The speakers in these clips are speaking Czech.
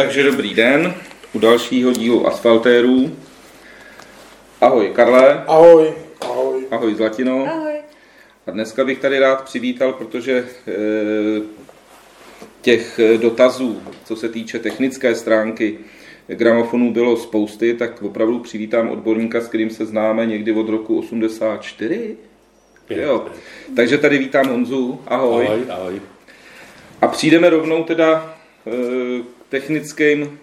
Takže dobrý den u dalšího dílu Asfaltérů. Ahoj Karle. Ahoj. Ahoj. Ahoj Zlatino. Ahoj. A dneska bych tady rád přivítal, protože e, těch dotazů, co se týče technické stránky gramofonů bylo spousty, tak opravdu přivítám odborníka, s kterým se známe někdy od roku 84. Jo. Takže tady vítám Honzu. Ahoj. Ahoj, ahoj. A přijdeme rovnou teda e, k technickým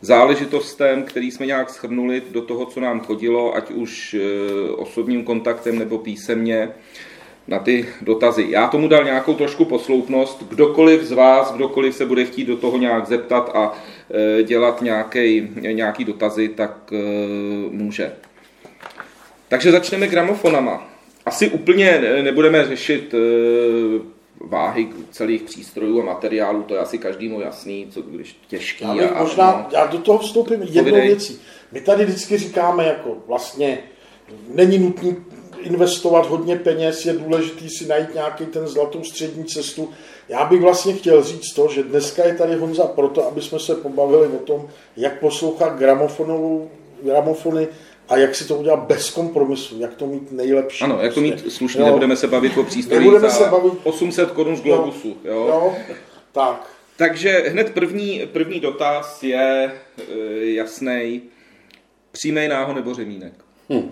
záležitostem, který jsme nějak schrnuli do toho, co nám chodilo, ať už e, osobním kontaktem nebo písemně na ty dotazy. Já tomu dal nějakou trošku posloupnost. Kdokoliv z vás, kdokoliv se bude chtít do toho nějak zeptat a e, dělat nějaký, nějaký dotazy, tak e, může. Takže začneme gramofonama. Asi úplně nebudeme řešit váhy celých přístrojů a materiálů, to je asi každému jasný, co když těžký. Já, a, možná, no. já do toho vstoupím jednou Povidej. věcí. My tady vždycky říkáme, jako vlastně není nutný investovat hodně peněz, je důležitý si najít nějaký ten zlatou střední cestu. Já bych vlastně chtěl říct to, že dneska je tady Honza proto, aby jsme se pobavili o tom, jak poslouchat gramofonovou, gramofony a jak si to udělat bez kompromisu, jak to mít nejlepší. Ano, jak to mít Prostě. slušně, Jo. nebudeme se bavit o přístrojích Nebudeme za se bavit- 800 korun z Globusu. Jo. Jo, tak. Takže hned první, první dotaz je e, jasný. Přímý náho nebo řemínek? Hm.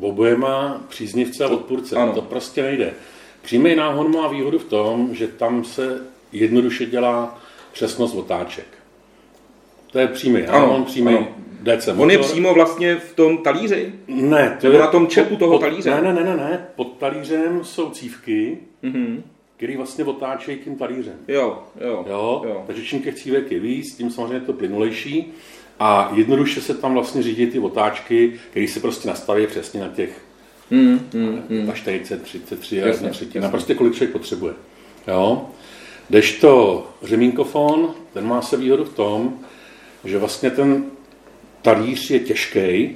Oboje má příznivce a odpůrce. ano. To prostě nejde. Přímý náhon má výhodu v tom, že tam se jednoduše dělá přesnost otáček. To je přímý Ano, náhon, přímý ano. DC motor. On je přímo vlastně v tom talíři? Ne, to Nebo je na tom čepu toho talíře? Ne, ne, ne, ne, ne. Pod talířem jsou cívky, Mhm. které vlastně otáčejí tím talířem. Jo, jo, Jo? jo. Takže čím těch cívek je víc, tím samozřejmě je to plynulejší. A jednoduše se tam vlastně řídí ty otáčky, které se prostě nastaví přesně na těch hmm, hmm. na 40, 33 a Jasně, jedna třetina. Prostě kolik člověk potřebuje. Jo? Kdežto řemínkofon, ten má se výhodu v tom, že vlastně ten talíř je těžký,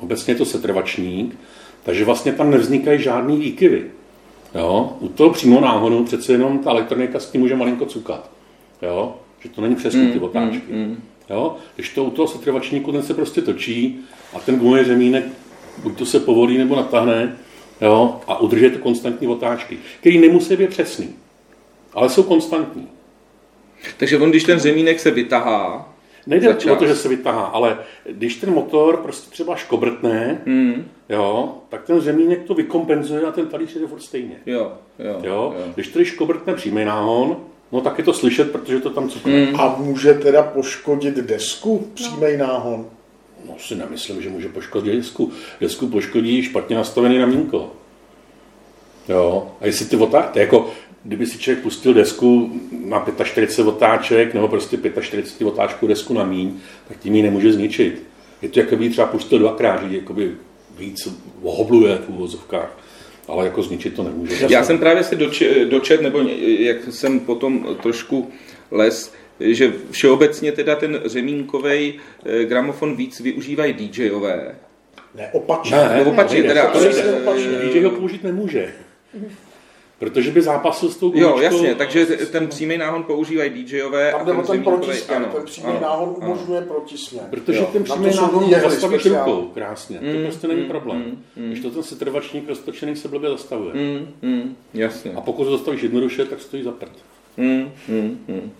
obecně je to setrvačník, takže vlastně tam nevznikají žádný výkyvy. Jo? U toho přímo náhonu přece jenom ta elektronika s tím může malinko cukat. Jo? Že to není přesně ty otáčky. Jo? Když to u toho setrvačníku ten se prostě točí a ten gumový řemínek buď to se povolí nebo natáhne jo? a udrží to konstantní otáčky, které nemusí být přesný, ale jsou konstantní. Takže on, když ten řemínek se vytahá, Nejde o to, že se vytahá, ale když ten motor prostě třeba škobrtne, hmm, jo, tak ten řemínek to vykompenzuje a ten talíř je furt stejně. jo, jo, Jo? Když tedy škobrtne přímý náhon, no tak je to slyšet, protože to tam cukne. Hmm. A může teda poškodit desku přímý náhon? No si nemyslím, že může poškodit desku. Desku poškodí špatně nastavený ramínko. Jo, a jestli ty otáčky, jako kdyby si člověk pustil desku na 45 otáček, nebo prostě 45 otáčků desku na míň, tak tím ji nemůže zničit. Je to jako by třeba pustil dvakrát, že jakoby víc ohobluje v úvozovkách, ale jako zničit to nemůže. Já jsem právě si doče, dočet, nebo jak jsem potom trošku les, že všeobecně teda ten řemínkový gramofon víc využívají DJové. Ne, opačně. Ne, Nebo opačně, nejde, teda, to ale- nejde. opačně. DJ ho použít nemůže. Protože by zápasil s tou Jo, gumičkou. jasně, takže ten přímý náhon používají DJové. Tam a jde o ten řemínkovej- protisměr, ano, ten přímý ano, náhon umožňuje protisměr. Protože Jo. ten přímý náhon zastavíš rukou krásně. To prostě není problém. Když to ten setrvačník roztočený se blbě zastavuje. Mm, mm, jasně. A pokud zastavíš jednoduše, tak stojí za prd. Mm, mm, mm.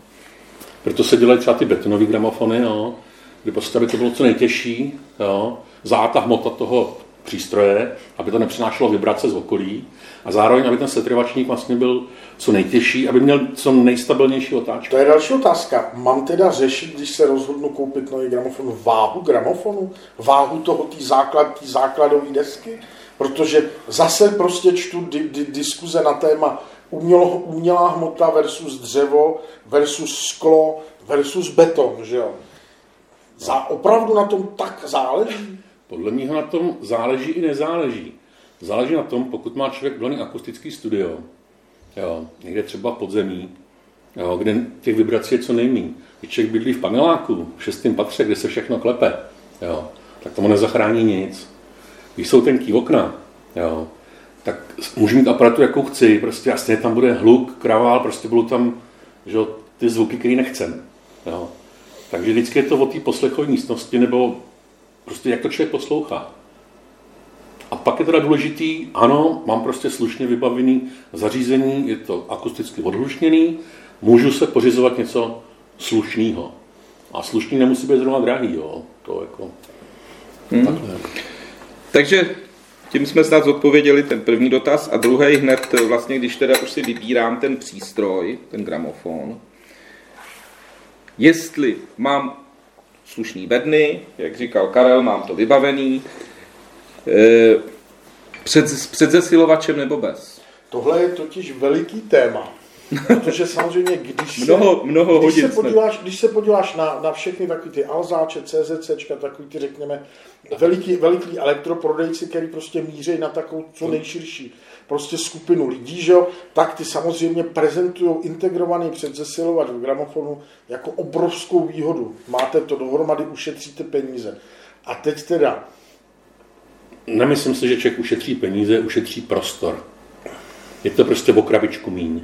Proto se dělají třeba ty betonové gramofony, jo, kdy prostě, aby to bylo co nejtěžší, jo, zátah hmota toho přístroje, aby to nepřinášelo vibrace z okolí a zároveň, aby ten setrvačník vlastně byl co nejtěžší, aby měl co nejstabilnější otáčku. To je další otázka. Mám teda řešit, když se rozhodnu koupit nový gramofon, váhu gramofonu? Váhu toho, tý základ, tý základové desky? Protože zase prostě čtu di, di, diskuze na téma umělo, umělá hmota versus dřevo versus sklo versus beton, že jo? Za, opravdu na tom tak záleží? Podle mě na tom záleží i nezáleží. Záleží na tom, pokud má člověk plný akustický studio, jo, někde třeba podzemí, jo, kde těch vibrací je co nejméně. Když člověk bydlí v paneláku, v šestém patře, kde se všechno klepe, jo, tak tomu nezachrání nic. Když jsou tenký okna, jo, tak můžu mít aparatu, jakou chci, prostě stejně tam bude hluk, kravál, prostě budou tam že, ty zvuky, které nechcem. Jo. Takže vždycky je to o té poslechové místnosti, nebo prostě jak to člověk poslouchá. A pak je teda důležitý, ano, mám prostě slušně vybavený zařízení, je to akusticky odhlušněný, můžu se pořizovat něco slušného. A slušný nemusí být zrovna drahý, jo. To jako... Hmm. Takže tím jsme snad zodpověděli ten první dotaz a druhý hned vlastně, když teda už si vybírám ten přístroj, ten gramofon, jestli mám slušný bedny, jak říkal Karel, mám to vybavený, eh, před, před zesilovačem nebo bez? Tohle je totiž veliký téma. Protože samozřejmě, když se, mnoho, mnoho když hodin se podíváš, když se podíváš na, na všechny takové ty Alzáče, CZC, takový ty, řekněme, veliký, veliký elektroprodejci, který prostě míří na takovou co nejširší prostě skupinu lidí, že jo, tak ty samozřejmě prezentují integrovaný předzesilovač v gramofonu jako obrovskou výhodu. Máte to dohromady, ušetříte peníze. A teď teda... Nemyslím si, že člověk ušetří peníze, ušetří prostor. Je to prostě o krabičku míň.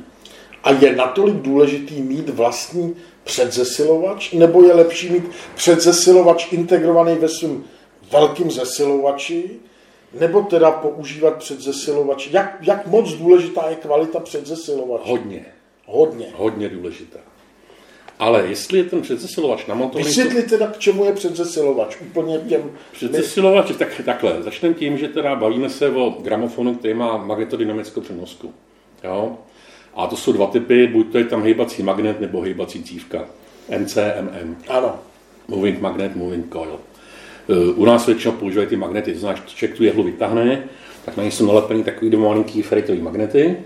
A je natolik důležitý mít vlastní předzesilovač, nebo je lepší mít předzesilovač integrovaný ve svém velkým zesilovači, nebo teda používat předzesilovač? Jak, jak moc důležitá je kvalita předzesilovače? Hodně. Hodně. Hodně důležitá. Ale jestli je ten předzesilovač namontovaný... Vysvětli teda, k čemu je předzesilovač, úplně těm... Předzesilovač, tak, takhle, začneme tím, že teda bavíme se o gramofonu, který má magnetodynamickou přenosku. Jo? A to jsou dva typy, buď to je tam hýbací magnet nebo hýbací cívka. MCMM. Ano. Moving magnet, moving coil. E, u nás většinou používají ty magnety, to znamená, že člověk tu jehlu vytáhne, tak na ní jsou nalepený takový malinký feritový magnety.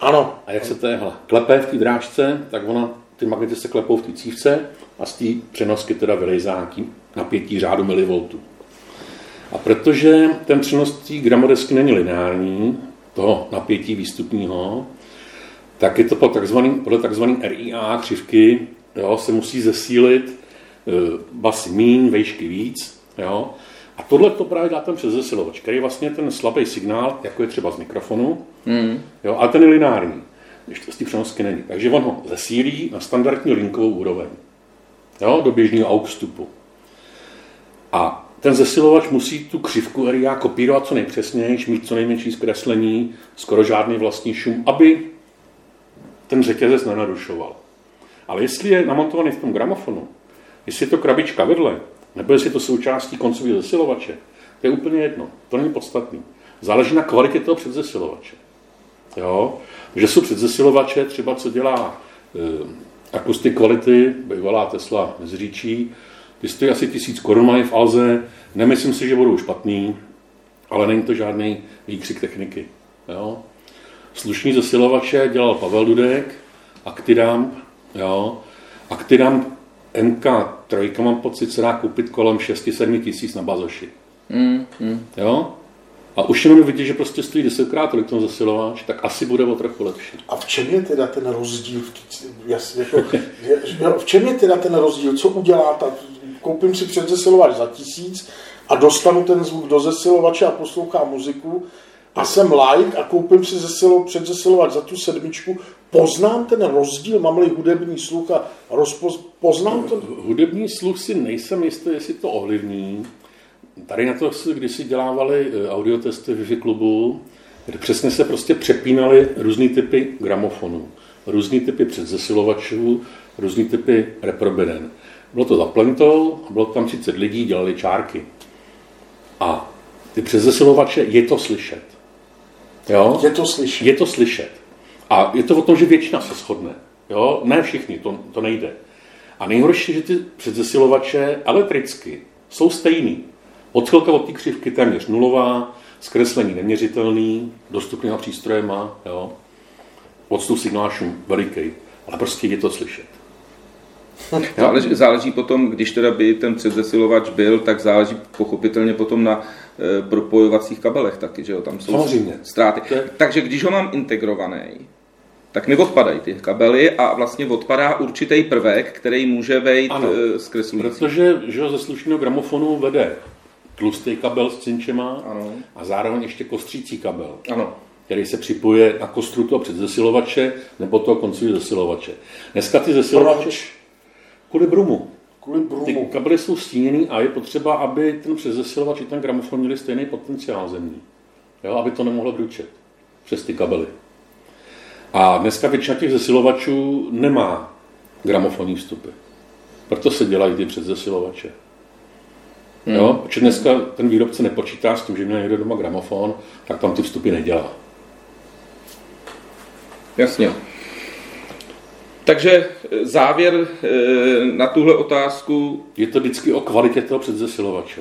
Ano. A jak se ta jehla klepe v té drážce, tak ona, ty magnety se klepou v té cívce a z té přenosky teda vylejzá nějaký napětí řádu milivoltů. A protože ten přenos té gramodesky není lineární, toho napětí výstupního, tak je to po takzvaný, podle takzvaný RIA křivky, jo, se musí zesílit e, basy míň, vejšky víc. Jo. A tohle to právě dá ten přezesilovač, který vlastně ten slabý signál, jako je třeba z mikrofonu, mm. jo, ale ten je lineární, když to z té přenosky není. Takže on ho zesílí na standardní linkovou úroveň, jo, do běžného AUX vstupu. A ten zesilovač musí tu křivku RIA kopírovat co nejpřesněji, mít co nejmenší zkreslení, skoro žádný vlastní šum, aby ten řetězec nenarušoval. Ale jestli je namontovaný v tom gramofonu, jestli je to krabička vedle, nebo jestli je to součástí koncového zesilovače, to je úplně jedno. To není podstatný. Záleží na kvalitě toho předzesilovače. Jo? Že jsou předzesilovače, třeba co dělá e, akustik kvality, bývalá Tesla z Říčí, ty stojí asi tisíc korun, mají v Alze, nemyslím si, že budou špatný, ale není to žádný výkřik techniky. Jo? slušný zesilovače dělal Pavel Dudek, Actidamp, jo. Actidamp MK3, mám pocit, se dá koupit kolem 6-7 tisíc na bazoši. Mm, mm. Jo? A už jenom vidět, že prostě stojí desetkrát tolik ten zesilovač, tak asi bude o trochu lepší. A v čem je teda ten rozdíl? Jasně, jako, v čem je teda ten rozdíl? Co udělá ta, koupím si předzesilovač za tisíc a dostanu ten zvuk do zesilovače a poslouchám muziku, a jsem like a koupím si zesilo, předzesilovač za tu sedmičku, poznám ten rozdíl, mám-li hudební sluch a rozpoz, poznám to? Hudební sluch si nejsem jistý, jestli to ovlivní. Tady na to si kdysi dělávali eh, audiotesty v klubu, kde přesně se prostě přepínaly různé typy gramofonů, různé typy předzesilovačů, různé typy reprobeden. Bylo to za plentou, bylo tam 30 lidí, dělali čárky. A ty předzesilovače je to slyšet. Jo? Je to slyšet. Je to slyšet. A je to o tom, že většina se shodne. Jo? Ne všichni, to, to nejde. A nejhorší, že ty předzesilovače elektricky jsou stejný. Odchylka od té křivky téměř nulová, zkreslení neměřitelný, dostupnýma přístrojema, jo? odstup signálu veliký, ale prostě je to slyšet. Záleží, záleží potom, když teda by ten předzesilovač byl, tak záleží pochopitelně potom na e, propojovacích kabelech taky, že jo, tam jsou Samozřejmě. ztráty. Je... Takže když ho mám integrovaný, tak mi odpadají ty kabely a vlastně odpadá určitý prvek, který může být ano, e, zkreslující. Protože že ze slušného gramofonu vede tlustý kabel s cinčema ano. a zároveň ještě kostřící kabel. Ano který se připojuje na kostru toho předzesilovače nebo toho koncového zesilovače. Dneska ty zesilovače... Proč? Kvůli brumu. Kvůli Ty brumu. kabely jsou stíněný a je potřeba, aby ten přezesilovač i ten gramofon měli stejný potenciál zemní. Jo, aby to nemohlo bručet přes ty kabely. A dneska většina těch zesilovačů nemá gramofonní vstupy. Proto se dělají ty předzesilovače. Jo? Protože dneska ten výrobce nepočítá s tím, že měl někdo doma gramofon, tak tam ty vstupy nedělá. Jasně. Takže e, závěr e, na tuhle otázku, Je to vždycky o kvalitě toho předzesilovače.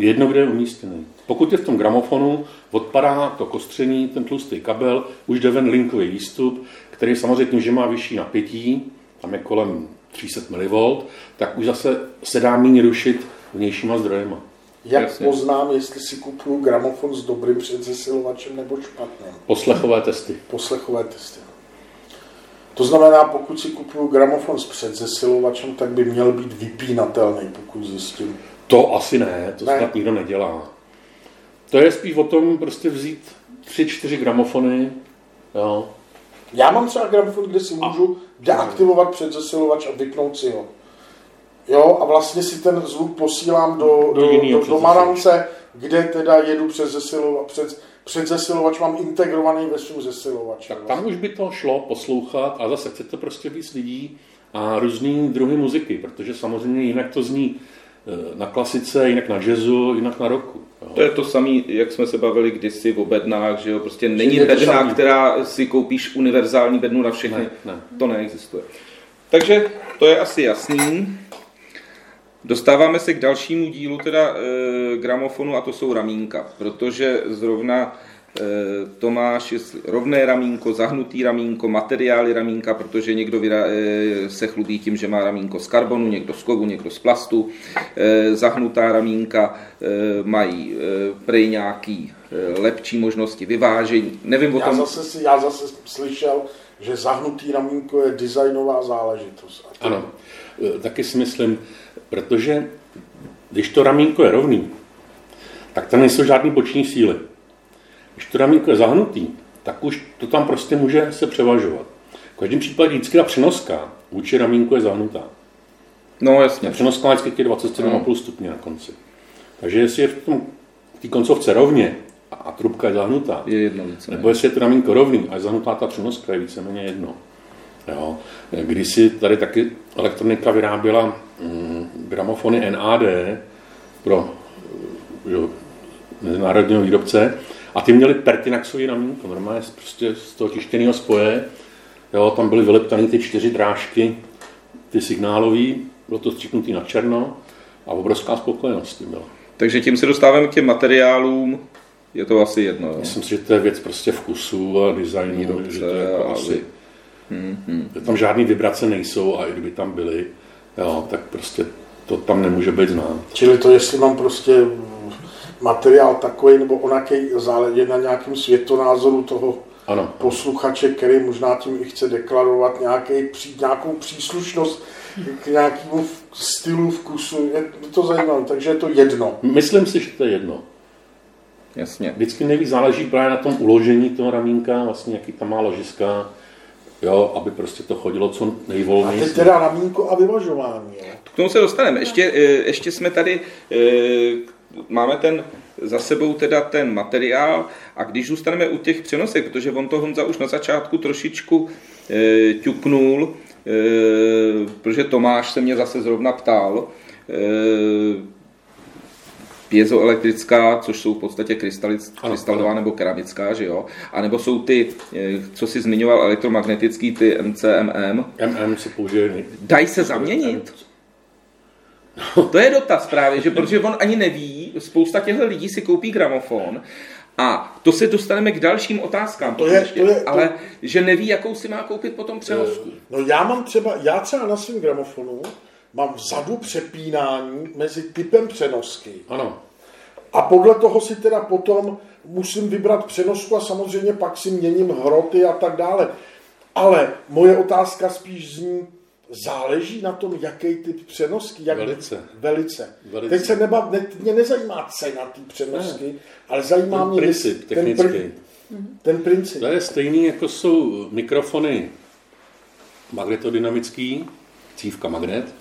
Jedno, kde je umístěný. Pokud je v tom gramofonu, odpadá to kostření, ten tlustý kabel, už jde ven linkový výstup, který samozřejmě že má vyšší napětí, tam je kolem 300 mV, tak už zase se dá méně rušit vnějšíma zdrojema. Jak Jasně. poznám, jestli si kupuju gramofon s dobrým předzesilovačem nebo špatným? Poslechové testy. Poslechové testy. To znamená, pokud si kupuju gramofon s předzesilovačem, tak by měl být vypínatelný, pokud zjistím. To asi ne, to Ne. snad nikdo nedělá. To je spíš o tom prostě vzít tři, čtyři gramofony, jo, Já mám třeba gramofon, kde si můžu deaktivovat předzesilovač a vypnout si ho. Jo, a vlastně si ten zvuk posílám do, Do do, do, do marance, kde teda jedu přes zesilovač, před, předzesilovač mám integrovaný ve svém zesilovači. Tak tam už by to šlo poslouchat a zase chcete prostě víc lidí a různý druhy muziky, protože samozřejmě jinak to zní na klasice, jinak na jazzu, jinak na roku. To je to samé, jak jsme se bavili kdysi o bednách, že jo, prostě není je bedna, která si koupíš univerzální bednu na všechny. Ne, ne. To neexistuje. Takže to je asi jasný. Dostáváme se k dalšímu dílu teda e, gramofonu a to jsou ramínka, protože zrovna Tomáš, jestli rovné ramínko, zahnutý ramínko, materiály ramínka, protože někdo vyra, e, se chlubí tím, že má ramínko z karbonu, někdo z kovu, někdo z plastu. E, zahnutá ramínka mají prej nějaký lepší možnosti vyvážení. Nevím o Já tom, zase, si, já zase slyšel, že zahnutý ramínko je designová záležitost. A to- Ano, eh, taky si myslím, protože když to ramínko je rovný, tak tam nejsou žádný boční síly. Když to ramínko je zahnutý, tak už to tam prostě může se převažovat. V každém případě vždycky ta přenoska vůči ramínku je zahnutá. no jasně, Přenoska má vždycky těch 27,5 stupně na konci. Takže jestli je v tom v té koncovce rovně a, a trubka je zahnutá, je jedno více. nebo jestli je to ramínko rovný a je zahnutá ta přenoska, je víceméně jedno. Jo. Když si tady taky elektronika vyráběla mm, gramofony NAD pro jo, mezinárodního výrobce a ty měly pertinaxový ramínko, normálně z- prostě z toho tištěného spoje, jo, tam byly vyleptané ty čtyři drážky, ty signálový, bylo to stříknutý na černo a obrovská spokojenost s tím byla. Takže tím se dostáváme k těm materiálům, je to asi jedno. Jo? Myslím si, že to je věc prostě vkusu a designu, Výrobce že to je jako asi, vy- že tam žádný vibrace nejsou a i kdyby tam byly, jo, tak prostě to tam nemůže být znát. Čili to, jestli mám prostě materiál takový nebo onaký, záleží na nějakém světonázoru toho Ano, posluchače, který možná tím i chce deklarovat nějaký, pří, nějakou příslušnost k nějakému stylu, vkusu. Je to zajímavé, takže je to jedno. myslím si, že to je jedno. Jasně. Vždycky nejvíc záleží právě na tom uložení toho ramínka, vlastně jaký tam má ložiska, jo, aby prostě to chodilo co A nejvolněji. teď teda ramínko a vyvažování. Jo. K tomu se dostaneme. Ještě, eh, ještě jsme tady, eh, máme ten za sebou teda ten materiál a když zůstaneme u těch přenosek, protože on to Honza už na začátku trošičku eh, ťuknul, eh, protože Tomáš se mě zase zrovna ptal, eh, piezoelektrická, což jsou v podstatě krystalic, krystalová nebo keramická, že jo? A nebo jsou ty, co si zmiňoval, elektromagnetický, ty MCMM. MM se použije nej- Dají se zaměnit? To je dotaz právě, že protože on ani neví, spousta těchto lidí si koupí gramofon a to se dostaneme k dalším otázkám, To je- ještě, to je- to- ale že neví, jakou si má koupit potom přenosku. No já mám třeba, já třeba na svém gramofonu mám vzadu přepínání mezi typem přenosky. Ano, A podle toho si teda potom musím vybrat přenosku a samozřejmě pak si měním hroty a tak dále. Ale moje otázka spíš zní, záleží na tom, jaký typ přenosky. Jak Velice. Velice. Velice. Teď se nebav, ne, mě nezajímá cena té přenosky, ale zajímá ten mě princip jestli- technický. Ten, pr- ten princip. To je stejný, jako jsou mikrofony magnetodynamický, cívka magnet,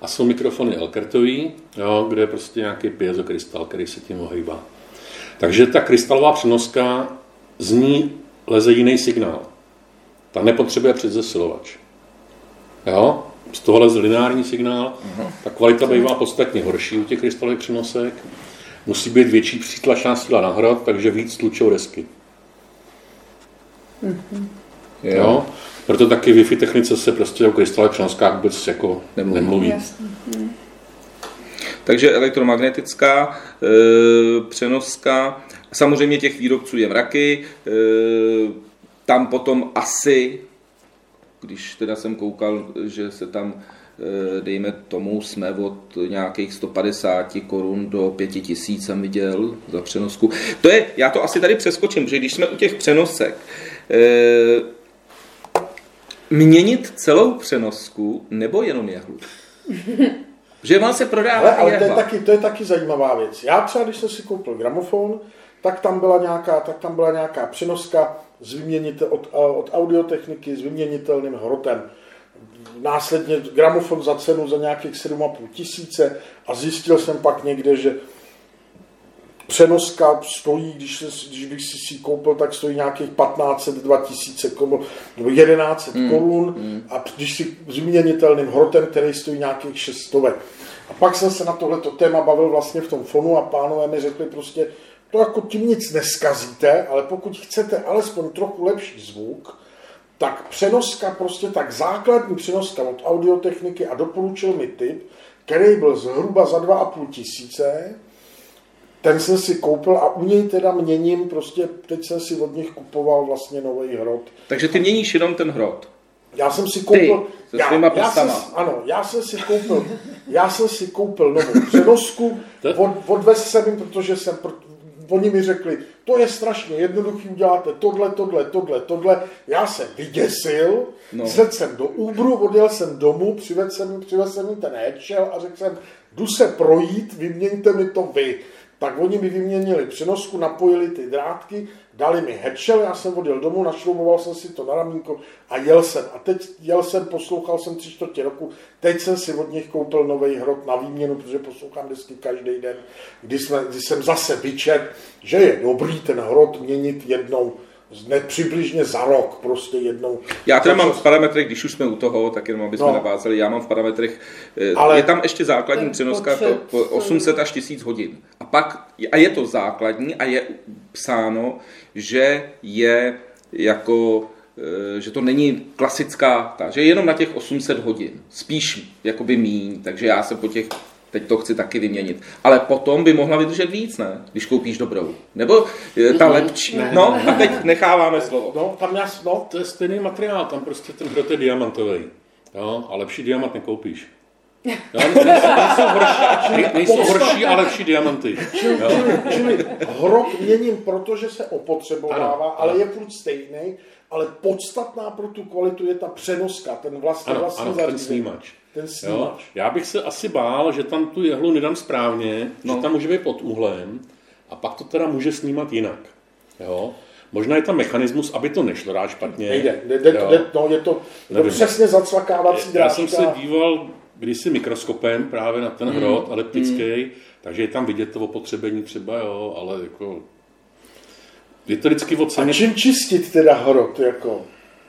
a jsou mikrofony Elkertový, jo, kde je prostě nějaký piezokrystal, který se tím ohýbá. Takže ta krystalová přenoska z ní leze jiný signál. Ta nepotřebuje předzesilovač. Jo? Z toho leze lineární signál, ta kvalita bývá podstatně horší u těch krystalových přenosek. Musí být větší přítlačná síla na hrad, takže víc tlučou desky. Mm-hmm. Jo. jo. Proto taky Wi-Fi technice se prostě o krystalových přenoskách vůbec jako nemluví. nemluví. Takže elektromagnetická e, přenoska, samozřejmě těch výrobců je mraky, e, tam potom asi, když teda jsem koukal, že se tam e, dejme tomu, jsme od nějakých 150 korun do 5000 jsem viděl za přenosku. To je, já to asi tady přeskočím, že když jsme u těch přenosek, e, měnit celou přenosku nebo jenom jehlu? Že vám se prodává ale, ale to je, taky, to je taky zajímavá věc. Já třeba, když jsem si koupil gramofon, tak tam byla nějaká, tak tam byla nějaká přenoska z vyměnitel, od, od audiotechniky s vyměnitelným hrotem. Následně gramofon za cenu za nějakých 7,5 tisíce a zjistil jsem pak někde, že přenoska stojí, když, se, když bych si si koupil, tak stojí nějakých 1500, 2000 korun, nebo 1100 hmm. korun hmm. a když si s vyměnitelným hrotem, který stojí nějakých 600. A pak jsem se na tohleto téma bavil vlastně v tom fonu a pánové mi řekli prostě, to jako tím nic neskazíte, ale pokud chcete alespoň trochu lepší zvuk, tak přenoska, prostě tak základní přenoska od audiotechniky a doporučil mi typ, který byl zhruba za 2,5 tisíce, ten jsem si koupil a u něj teda měním, prostě teď jsem si od nich kupoval vlastně nový hrot. Takže ty měníš jenom ten hrot? Já jsem si koupil... Ty, já, já jsem, ano, já jsem si koupil, já jsem si koupil novou přenosku, od, odvez jsem jim, protože jsem, oni mi řekli, to je strašně jednoduchý, uděláte tohle, tohle, tohle, tohle. Já jsem vyděsil, no. jsem do Uberu, odjel jsem domů, přivedl jsem, přivedl jsem mi ten headshell a řekl jsem, jdu se projít, vyměňte mi to vy tak oni mi vyměnili přenosku, napojili ty drátky, dali mi headshell, já jsem odjel domů, našlumoval jsem si to na ramínko a jel jsem. A teď jel jsem, poslouchal jsem tři čtvrtě roku, teď jsem si od nich koupil nový hrot na výměnu, protože poslouchám vždycky každý den, kdy, jsme, kdy jsem zase vyčet, že je dobrý ten hrot měnit jednou ne, přibližně za rok prostě jednou. Já teda mám v parametrech, když už jsme u toho, tak jenom aby jsme no. navázali, já mám v parametrech, eh, Ale je tam ještě základní přenoska po 800 až 1000 hodin. A pak, a je to základní a je psáno, že je jako eh, že to není klasická, ta, že je jenom na těch 800 hodin, spíš jakoby míň, takže já se po těch teď to chci taky vyměnit. Ale potom by mohla vydržet víc, ne? Když koupíš dobrou. Nebo ta lepší. Ne, no, ne, a teď necháváme slovo. No, tam já, no. To je stejný materiál, tam prostě ten hrot je diamantový. Jo, a lepší diamant nekoupíš. Jo, nejsou, nejsou, horší, nejsou horší a lepší diamanty. Čili, čili, čili hrot měním, protože se opotřebovává, ano, ale ano. je furt stejný, ale podstatná pro tu kvalitu je ta přenoska, ten vlastně, ano, vlastně ano, ten snímač. Ten Jo? Já bych se asi bál, že tam tu jehlu nedám správně, no. že tam může být pod úhlem a pak to teda může snímat jinak. Jo? Možná je tam mechanismus, aby to nešlo rád špatně. Nejde, jde, jde, no, je to, to přesně zacvakávací drážka. Já jsem se díval kdysi mikroskopem právě na ten hmm. hrot hmm. eliptický, hmm. takže je tam vidět to opotřebení třeba, jo, ale jako je to vždycky ocenět. A čím čistit teda hrot, jako?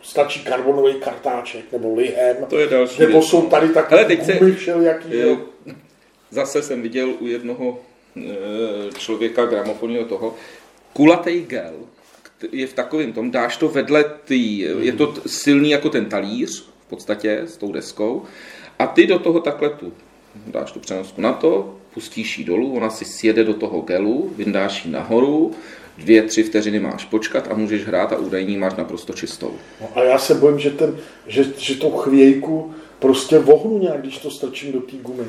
Stačí karbonový kartáček nebo lihem. To je další Nebo věc. jsou tady tak Hele, teď se, všelijaký. Zase jsem viděl u jednoho e, člověka gramofonního toho, kulatý gel je v takovém tom, dáš to vedle tý, je to silný jako ten talíř, v podstatě s tou deskou, a ty do toho takhle tu, dáš tu přenosku na to, pustíš ji dolů, ona si sjede do toho gelu, vyndáš ji nahoru, dvě, tři vteřiny máš počkat a můžeš hrát a údajní máš naprosto čistou. No a já se bojím, že, ten, že, že tou chvějku prostě vohnu nějak, když to strčím do té gumy.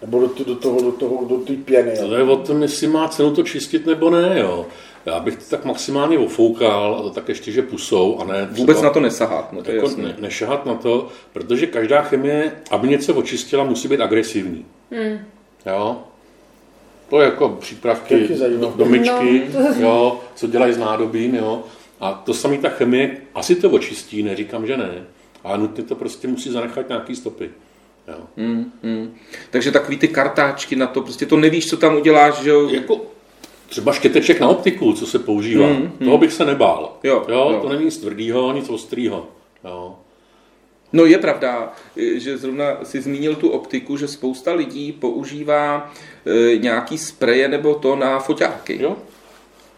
Nebo do, do toho, do toho, do té pěny. To je o tom, jestli má cenu to čistit nebo ne, jo. Já bych to tak maximálně ofoukal, a to tak ještě, že pusou, a ne... Třeba, Vůbec na to nesahat, no to jako je ne, nešahat na to, protože každá chemie, aby něco očistila, musí být agresivní. Hmm. Jo? To je jako přípravky do, do myčky, no. jo, co dělají s nádobím, jo. A to samý ta chemie, asi to očistí, neříkám, že ne, ale nutně to prostě musí zanechat nějaký stopy. Jo. Hmm, hmm. Takže takový ty kartáčky na to, prostě to nevíš, co tam uděláš, že jo? Jako třeba štěteček na optiku, co se používá, Hmm, toho bych se nebál. Jo, jo, jo. To není nic tvrdýho, nic ostrýho. Jo. No je pravda, že zrovna si zmínil tu optiku, že spousta lidí používá e, nějaký spreje nebo to na foťáky. Jo?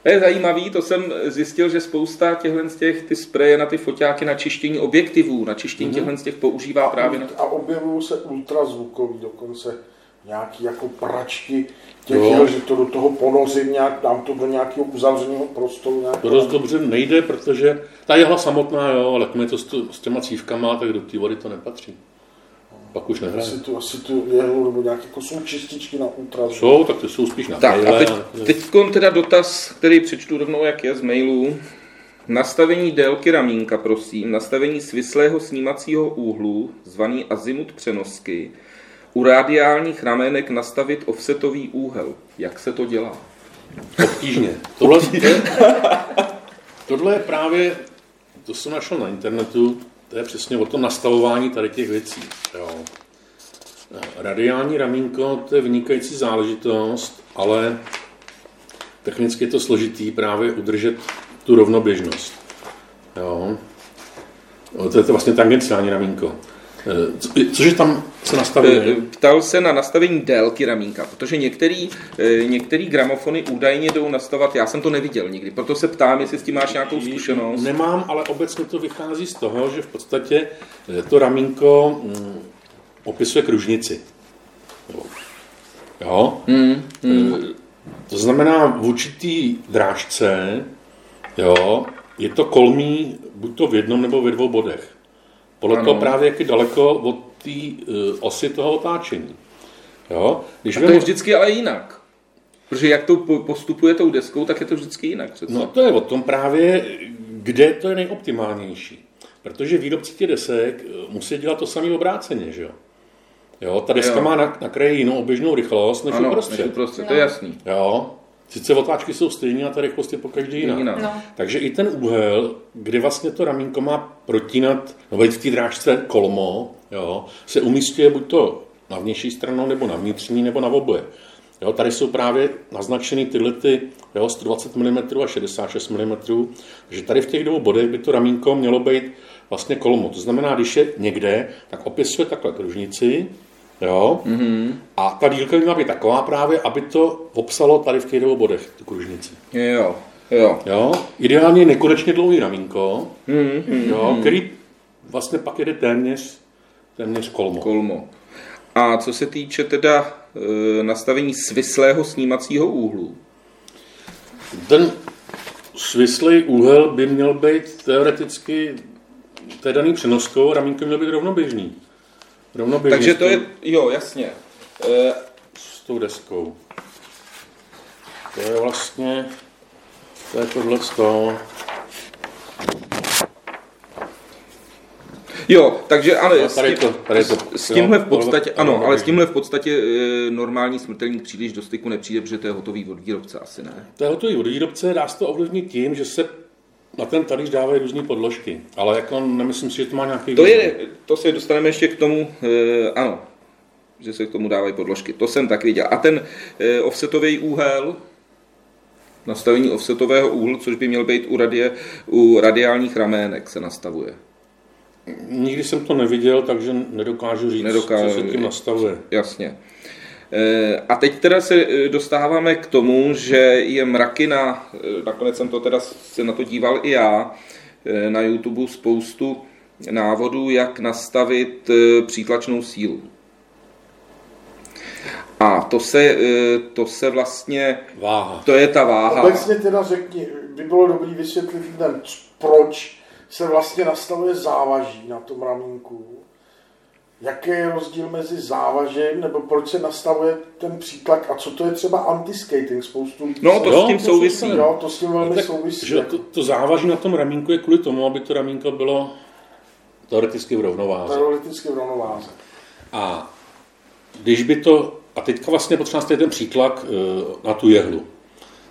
To je zajímavý, to jsem zjistil, že spousta těchhle z těch ty spreje na ty foťáky na čištění objektivů, na čištění těchhle z těch používá právě na... A objevují se ultrazvukový dokonce nějaký jako pračky těch Jo. jel, že to do toho ponořím, nějak, dám to do nějakého uzavřeného prostoru. Nějak, To dost dobře nejde, protože ta jehla samotná, jo, ale jak to s, tu, s těma cívkama, tak do té vody to nepatří. Pak už nehraje. asi tu, asi tu jehlu, nebo nějaké jako jsou čističky na ultrazvuk. Jsou, tak ty jsou spíš na Tak a teď, ale- teď teda dotaz, který přečtu rovnou, jak je z mailu. Nastavení délky ramínka, prosím, nastavení svislého snímacího úhlu, zvaný azimut přenosky, u radiálních ramének nastavit offsetový úhel. Jak se to dělá? Obtížně. Tohle, tohle je právě, to jsem našel na internetu, to je přesně o tom nastavování tady těch věcí. Jo. Radiální ramínko, to je vynikající záležitost, ale technicky je to složitý právě udržet tu rovnoběžnost. Jo. To je to vlastně tangenciální ramínko. Eh, co- Cože tam se nastavuje? E, Ptal se na nastavení délky ramínka, protože některý, e, některý gramofony údajně jdou nastavovat, já jsem to neviděl nikdy, proto se ptám, jestli s tím máš nějakou zkušenost. Nemám, ale obecně to vychází z toho, že v podstatě eh, to ramínko mm, opisuje kružnici. Jo. Hmm, Eh, To znamená, v určitý drážce jo, je to kolmí buď to v jednom nebo ve dvou bodech. Podle Ano. toho právě, jak je daleko od té eh, osy toho otáčení. Jo? Když A to je vemu- vždycky ale jinak. Protože jak to po- postupuje tou deskou, tak je to vždycky jinak přece. No to je o tom právě, kde to je nejoptimálnější. Protože výrobci těch desek eh, musí dělat to samé obráceně, že jo? Jo, ta deska Jo. má na, na kraji jinou oběžnou rychlost než ano, uprostřed. než uprostřed, to je jasný. Jo, sice otáčky jsou stejné a ta rychlost je po každý jiná. Jiná. No. Takže i ten úhel, kdy vlastně to ramínko má protínat, nebo být v té drážce kolmo, jo, se umístuje buď to na vnější stranu, nebo na vnitřní, nebo na oboje. Jo, tady jsou právě naznačeny tyhle ty, jo, 120 mm a 66 mm, takže tady v těch dvou bodech by to ramínko mělo být vlastně kolmo. To znamená, když je někde, tak opisuje takhle kružnici, jo, mm-hmm. a ta dílka by měla být taková právě, aby to obsalo tady v těch dvou bodech, tu kružnici. Jo, jo. Jo? Ideálně nekonečně dlouhý ramínko, Hmm, jo, který vlastně pak jede téměř, téměř kolmo. Kolmo. A co se týče teda e, nastavení svislého snímacího úhlu, Ten svislý úhel by měl být teoreticky té daný přenoskou, ramínko měl být rovnoběžný. Rovnoběžný takže s to tou- je, jo, jasně. E, s tou deskou. To je vlastně, to je tohle z toho. jo, takže ano, No, s, tady tím, to- tady to- s tímhle v podstatě, ano, ale s tímhle v podstatě e, normální smrtelník příliš do styku nepřijde, protože to je hotový od výrobce, asi ne. To je hotový od výrobce, dá se to ovlivnit tím, že se na ten talíř dávají různé podložky. Ale jako nemyslím si, že to má nějaký To, význam. je, to se dostaneme ještě k tomu, e, ano, že se k tomu dávají podložky. To jsem tak viděl. A ten e, offsetový úhel, nastavení offsetového úhlu, což by měl být u, radie, u radiálních ramének, se nastavuje. Nikdy jsem to neviděl, takže nedokážu říct, Nedokážu- co se tím nastavuje. Jasně. E, A teď teda se e, dostáváme k tomu, že je mraky na, e, nakonec jsem to teda se na to díval i já, na YouTube spoustu návodů, jak nastavit přítlačnou sílu. A to se, to se vlastně, Váha. to je ta váha. Obecně teda řekni, by bylo dobrý vysvětlit lidem, proč se vlastně nastavuje závaží na tom ramínku. Jaký je rozdíl mezi závažem, nebo proč se nastavuje ten přítlak a co to je třeba anti-skating, spoustu lidí No, to Jo, s tím to souvisí. Jo, to s tím velmi Tak, souvisí. že to, to závaží na tom ramínku je kvůli tomu, aby to ramínko bylo teoreticky v rovnováze. Teoreticky v rovnováze. A když by to, a teďka vlastně potřeba nastavit ten přítlak eh, na tu jehlu,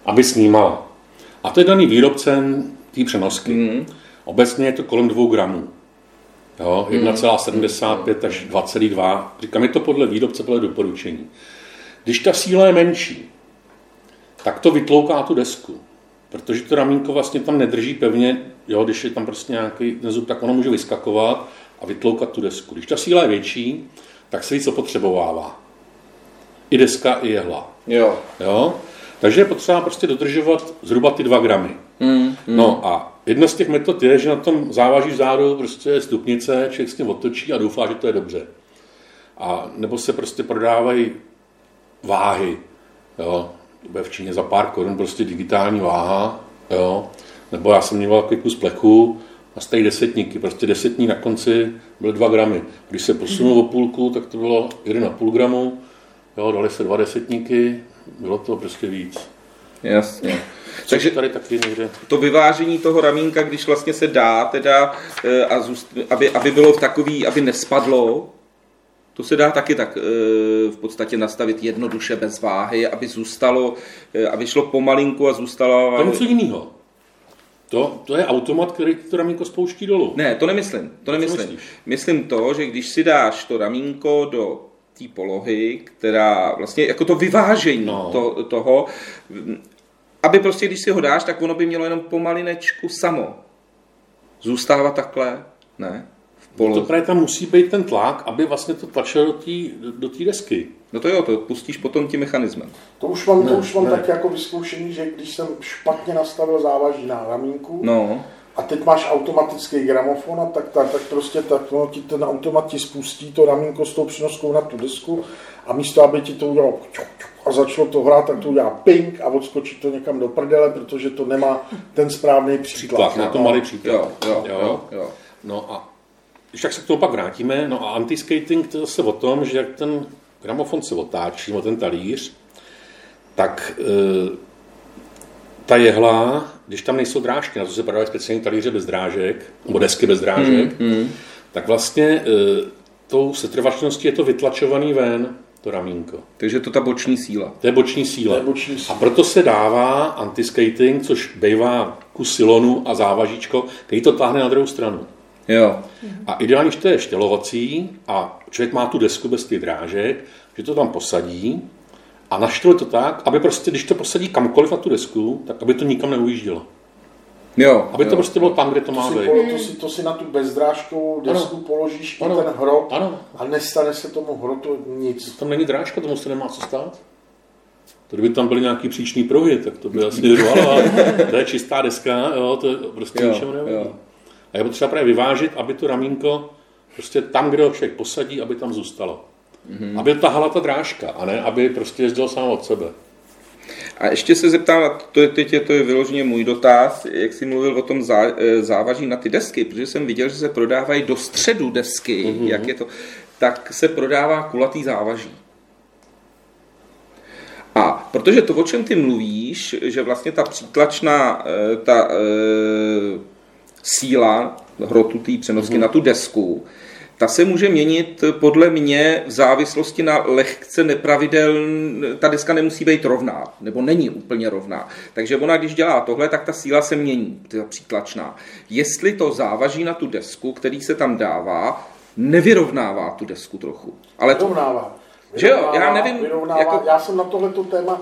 aby snímala. A to je daný výrobcem té přenosky. Mhm. Obecně je to kolem dvou gramů. Jo, 1,75 až 2,2. Říkám, je to podle výrobce, podle doporučení. Když ta síla je menší, tak to vytlouká tu desku. Protože to ramínko vlastně tam nedrží pevně, jo, když je tam prostě nějaký zub, tak ono může vyskakovat a vytloukat tu desku. Když ta síla je větší, tak se víc opotřebovává. I deska, i jehla. Jo. Jo? Takže je potřeba prostě dodržovat zhruba ty dva gramy. Mm, mm. No a jedna z těch metod je, že na tom závaží vzadu prostě stupnice, člověk s tím otočí a doufá, že to je dobře. A nebo se prostě prodávají váhy. Jo? To bude v Číně za pár korun prostě digitální váha. Jo? Nebo já jsem měl takový kus plechu a z té desetníky, prostě desetní na konci byly dva gramy. Když se posunul o půlku, tak to bylo 1,5 gramu, jo, dali se dva desetníky, bylo to prostě víc. Jasně. Takže tady taky někde. To vyvážení toho ramínka, když vlastně se dá, teda, eh, a zůst, aby, aby bylo v takový, aby nespadlo, to se dá taky tak eh, v podstatě nastavit jednoduše bez váhy, aby zůstalo, eh, aby šlo pomalinku a zůstalo... To je něco jiného. To, to je automat, který to ramínko spouští dolů. Ne, to nemyslím. To nemyslím. Myslím to, že když si dáš to ramínko do té polohy, která vlastně jako to vyvážení No. to, toho, aby prostě, když si ho dáš, tak ono by mělo jenom pomalinečku samo. Zůstávat takhle, ne? V To poloze. právě tam musí být ten tlak, aby vlastně to tlačilo do té do té desky. No to jo, to pustíš potom tím mechanismem. To už mám, to Ne, už mám ne. tak jako vyzkoušení, že když jsem špatně nastavil závaží na ramínku No, a teď máš automatický gramofon, a tak, tak, tak prostě tak, no, ti ten automat ti spustí to ramínko s tou přenoskou na tu desku a místo, aby ti to udělalo čuk, čuk, a začalo to hrát, tak to udělá ping a odskočí to někam do prdele, protože to nemá ten správný příklad. Tlak, na to malý příklad. jo, jo, jo, jo. No a když tak se k tomu pak vrátíme, no a antiskating to je zase o tom, že jak ten gramofon se otáčí, o ten talíř, tak e, ta jehla, když tam nejsou drážky, na to se prodávají speciální talíře bez drážek, nebo desky bez drážek, Hmm. tak vlastně e, tou setrvačností je to vytlačovaný ven, to ramínko. Takže to ta boční síla. To je boční síla. To je boční A síla. proto se dává antiskating, což bývá kus silonu a závažíčko, který to táhne na druhou stranu. Jo. A ideálně, když to je štělovací a člověk má tu desku bez těch drážek, že to tam posadí a naštve to tak, aby prostě, když to posadí kamkoliv na tu desku, tak aby to nikam neujíždělo. Jo. Aby jo. to prostě bylo tam, kde to To má si, být. polo, to, si, to si na tu bezdrážkovou desku položíš Ano. ten hrot Ano. a nestane se tomu hrotu nic. Tam není drážka, tomu se nemá co stát. To kdyby tam byly nějaký příčný pruhy, tak to by asi řvalo, ale to je čistá deska, jo, to je prostě Jo, ničemu nevadí. jo. A je potřeba právě vyvážit, aby to ramínko prostě tam, kde ho člověk posadí, aby tam zůstalo. Mm-hmm. Aby tahala ta drážka, a ne aby prostě jezdil sám od sebe. A ještě se zeptám, a to je, teď je, to je vyloženě můj dotaz, jak jsi mluvil o tom zá, eh, závaží na ty desky, protože jsem viděl, že se prodávají do středu desky, mm-hmm. jak je to, tak se prodává kulatý závaží. A protože to, o čem ty mluvíš, že vlastně ta přítlačná eh, ta, e, síla hrotu té přenosky mm-hmm. na tu desku, ta se může měnit podle mě v závislosti na lehce nepravidel, ta deska nemusí být rovná, nebo není úplně rovná. Takže ona, když dělá tohle, tak ta síla se mění, ta přítlačná. Jestli to závaží na tu desku, který se tam dává, nevyrovnává tu desku trochu. Ale to, Vyrovnává. Že jo, já Vyrovnává, nevím, Vyrovnává. jako- Já jsem na tohleto téma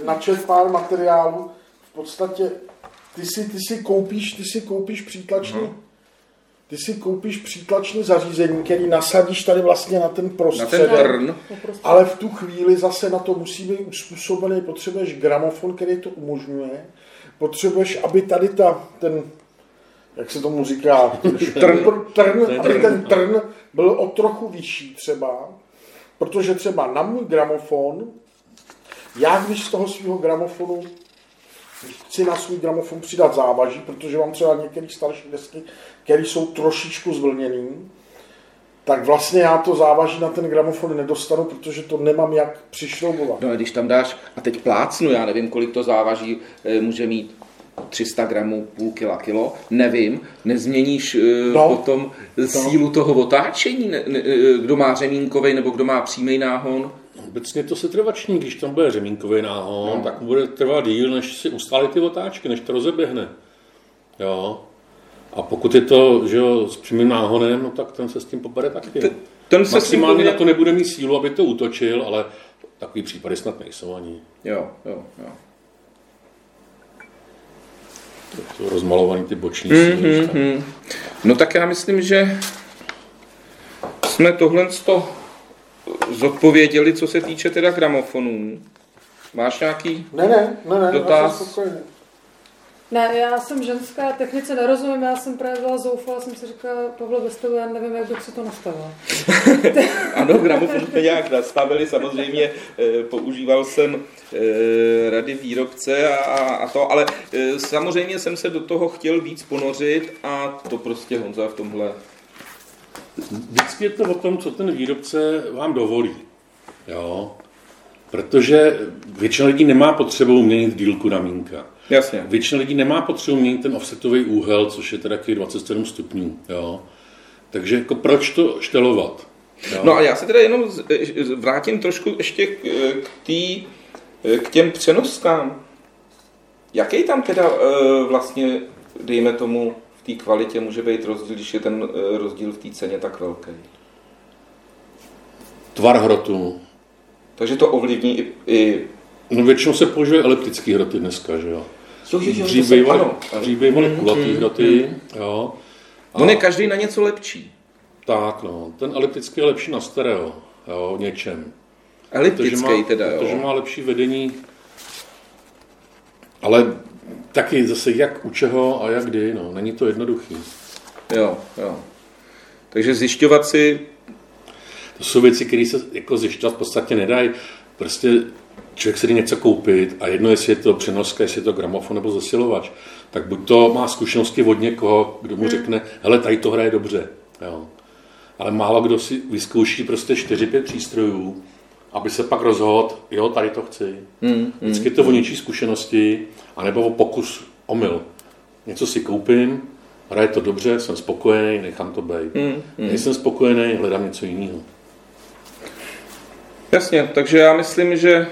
eh, načet pár materiálů. V podstatě ty si, ty si koupíš, ty si koupíš přítlačný, Mhm. Ty si koupíš přítlačný zařízení, který nasadíš tady vlastně na ten na ten prostředek. trn, Ale v tu chvíli zase na to musí být uspůsobený, potřebuješ gramofon, který to umožňuje, potřebuješ, aby tady ta, ten, jak se tomu říká, ten trn, trn, aby ten trn byl o trochu vyšší třeba, protože třeba na můj gramofon, já když z toho svého gramofonu chci na svůj gramofon přidat závaží, protože mám třeba některé starší desky, které jsou trošičku zvlněný, tak vlastně já to závaží na ten gramofon nedostanu, protože to nemám jak přišroubovat. No a když tam dáš, a teď plácnu, já nevím, kolik to závaží eh, může mít 300 gramů, půl kila, kilo, nevím, nezměníš eh, No. potom sílu toho otáčení, ne, ne, eh, kdo má řemínkový nebo kdo má přímý náhon. Obecně to se trvační, když tam bude řemínkový náhon, no. tak bude trvat díl, než si ustálí ty otáčky, než to rozeběhne. Jo. A pokud je to že jo, s přímým náhonem, no tak ten se s tím popere taky. Ten, ten se Maximálně tím na to nebude mít sílu, aby to útočil, ale takový případy snad nejsou ani. Jo, jo, jo. To jsou rozmalovaný ty boční mm, síly. Mm, No tak já myslím, že jsme tohle to zodpověděli, co se týče teda gramofonů. Máš nějaký ne, ne, ne, ne, dotaz? Ne, já jsem ženská, technice nerozumím, já jsem právě byla zoufala, jsem si říkala, Pavle, bez toho já nevím, jak bych si to nastavila. ano, gramofon jsme nějak nastavili, samozřejmě eh, používal jsem eh, rady výrobce a, a to, ale eh, samozřejmě jsem se do toho chtěl víc ponořit a to prostě Honza v tomhle. Vždycky je to o tom, co ten výrobce vám dovolí. Jo? Protože většina lidí nemá potřebu měnit dílku ramínka. Jasně. Většina lidí nemá potřebu měnit ten offsetový úhel, což je teda 27 stupňů. Jo? Takže jako proč to štelovat? Jo? No a já se teda jenom vrátím trošku ještě k, k, tý, k těm přenoskám. Jaký tam teda vlastně, dejme tomu, té kvalitě může být rozdíl, když je ten e, rozdíl v té ceně tak velký? Tvar hrotu. Takže to ovlivní i, i No většinou se používají eliptické hroty dneska, že jo. Jo, jo, jo, dřív bývaly, mm, kulatý mm, hroty, mm. jo. A On je každý na něco lepší. Tak, no. Ten eliptický je lepší na stereo, jo, něčem. Eliptický protože má, teda, jo. Protože má lepší vedení, ale taky zase jak u čeho a jak kdy, no. Není to jednoduchý. Jo, jo. Takže zjišťovat si... To jsou věci, které se jako zjišťovat v podstatě nedají. Prostě člověk si jde něco koupit a jedno, jestli je to přenoska, jestli je to gramofon nebo zesilovač, tak buď to má zkušenosti od někoho, kdo mu hmm. řekne, hele, tady to hraje dobře. Jo. Ale málo kdo si vyzkouší prostě 4-5 přístrojů, aby se pak rozhodl, jo, tady to chci. Hmm. Vždycky je to o něčí zkušenosti, anebo o pokus, omyl. Něco si koupím, hraje to dobře, jsem spokojený, nechám to být. Hmm. Nejsem spokojený, hledám něco jiného. Jasně, takže já myslím, že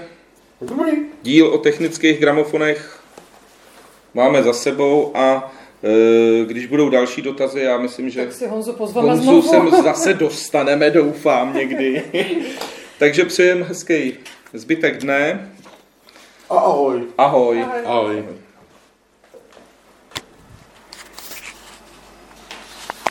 Dobrý. Díl o technických gramofonech máme za sebou a e, když budou další dotazy, já myslím, že tak si Honzu, Honzu sem zase dostaneme, doufám někdy. Takže přejem hezký zbytek dne. A ahoj. Ahoj. ahoj. ahoj.